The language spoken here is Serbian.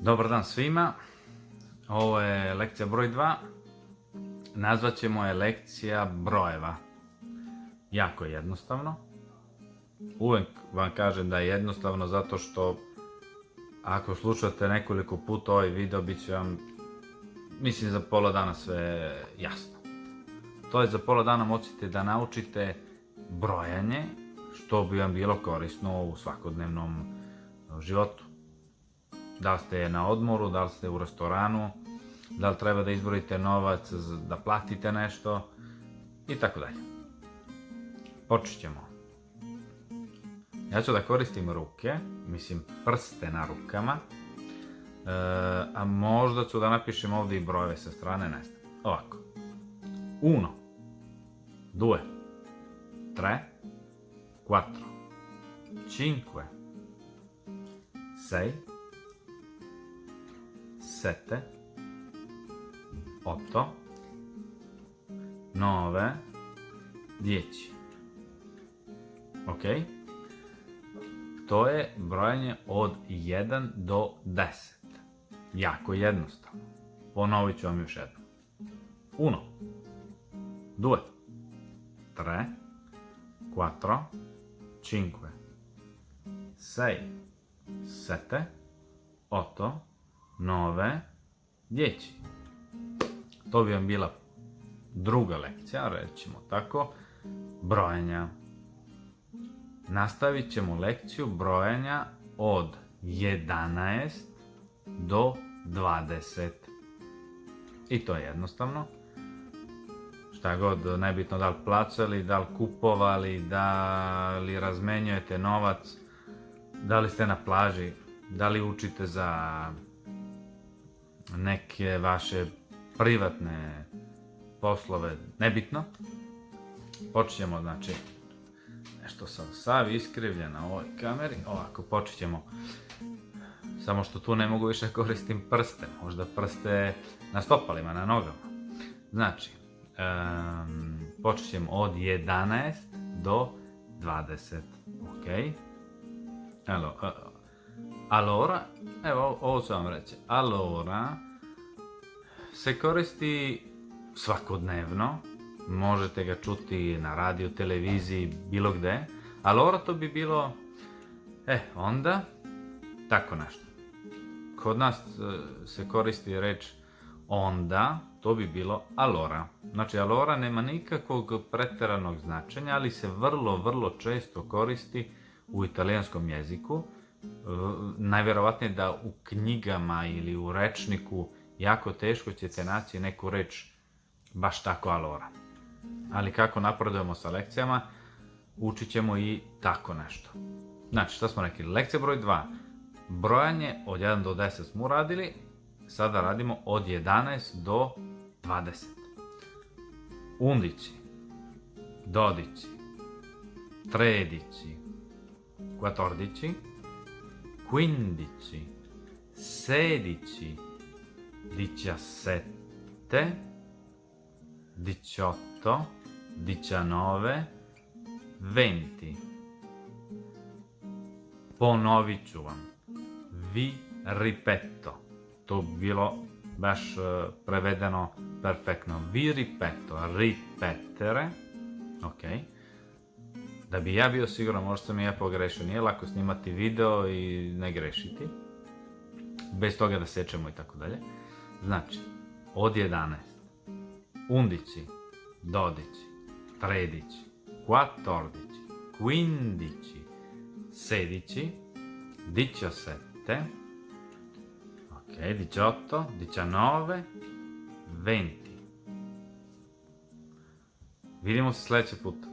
Dobar dan svima. Ovo je lekcija broj 2. Nazvat ćemo je lekcija brojeva. Jako jednostavno. Uvijek vam kažem da je jednostavno zato što ako slušate nekoliko puta ovaj video bit će vam mislim za pola dana sve jasno. To je za pola dana moćete da naučite brojanje što bi vam bilo korisno u svakodnevnom životu da li ste na odmoru, da li ste u restoranu, da li treba da izbrojite novac, da platite nešto i tako dalje. Počet ćemo. Ja ću da koristim ruke, mislim prste na rukama, e, a možda ću da napišem ovdje i brojeve sa strane, ne znam. Ovako. Uno, due, tre, quattro, cinque, sei, 7, 8, 9, 10. Ok? To je brojanje od 1 do 10. Jako jednostavno. Ponovit ću vam još jednom. 1, 2, 3, 4, 5, 6, 7, 8, nove djeći. To bi vam bila druga lekcija, rećemo tako, brojanja. Nastavit ćemo lekciju brojenja od 11 do 20. I to je jednostavno. Šta god, nebitno da li placali, da li kupovali, da li razmenjujete novac, da li ste na plaži, da li učite za neke vaše privatne poslove, nebitno. Počnemo, znači, nešto sam sav iskrivljen na ovoj kameri, ovako počinjemo. Samo što tu ne mogu više koristim prste, možda prste na stopalima, na nogama. Znači, um, od 11 do 20, ok? Alo. Allora, evo ovo ću vam reći. Allora se koristi svakodnevno, možete ga čuti na radiju, televiziji, bilo gde. Allora to bi bilo, e, eh, onda, tako nešto. Kod nas eh, se koristi reč onda, to bi bilo alora. Znači, alora nema nikakvog pretjeranog značenja, ali se vrlo, vrlo često koristi u italijanskom jeziku najverovatnije da u knjigama ili u rečniku jako teško ćete naći neku reč baš tako alora. Ali kako napredujemo sa lekcijama, učit ćemo i tako nešto. Znači, šta smo rekli? Lekcija broj 2. Brojanje od 1 do 10 smo radili, sada radimo od 11 do 20. Undići, dodići, tredići, kvatordići, quindici, sedici, diciassette, diciotto, diciannove, venti. Ponovi čuvam. Vi ripeto. To bilo baš eh, prevedeno perfektno. Vi ripeto. Ripetere. Ok. Da bi ja bio siguran, možda sam i ja pogrešio, nije lako snimati video i ne grešiti. Bez toga da sečemo i tako dalje. Znači, od 11. Undici, dodici, tredici, quattordici, quindici, sedici, diciassette, ok, 18, 19, 20. Vidimo se sljedeći put.